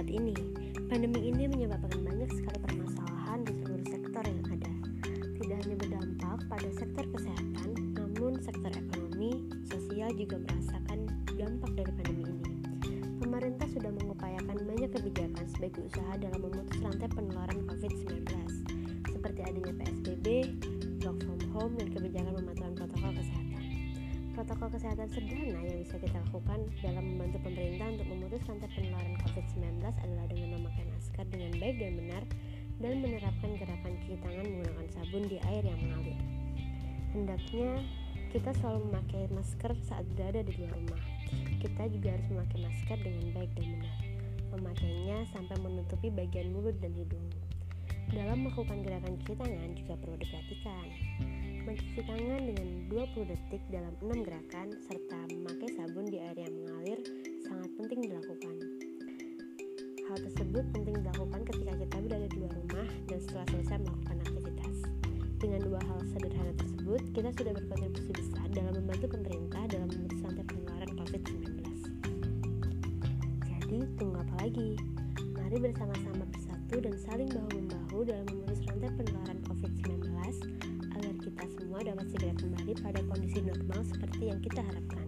Pandemi ini menyebabkan banyak sekali permasalahan di seluruh sektor yang ada. Tidak hanya berdampak pada sektor kesehatan, namun sektor ekonomi, sosial juga merasakan dampak dari pandemi ini. Pemerintah sudah mengupayakan banyak kebijakan sebagai usaha dalam memutus rantai penularan COVID-19, seperti adanya PSBB, work from home, dan kebijakan mematuhi protokol kesehatan. Protokol kesehatan sederhana yang bisa kita lakukan dalam membantu pemerintah untuk memutus rantai penularan COVID-19 adalah dengan memakai masker dengan baik dan benar dan menerapkan gerakan cuci tangan menggunakan sabun di air yang mengalir. Hendaknya kita selalu memakai masker saat berada di luar rumah. Kita juga harus memakai masker dengan baik dan benar. Memakainya sampai menutupi bagian mulut dan hidung. Dalam melakukan gerakan cuci tangan juga perlu diperhatikan. Mencuci tangan dengan 20 detik dalam 6 gerakan serta memakai sabun di air Hal tersebut penting dilakukan ketika kita berada di luar rumah dan setelah selesai melakukan aktivitas. Dengan dua hal sederhana tersebut, kita sudah berkontribusi besar dalam membantu pemerintah dalam memutus rantai penularan COVID-19. Jadi, tunggu apa lagi? Mari bersama-sama bersatu dan saling bahu-membahu dalam memutus rantai penularan COVID-19 agar kita semua dapat segera kembali pada kondisi normal seperti yang kita harapkan.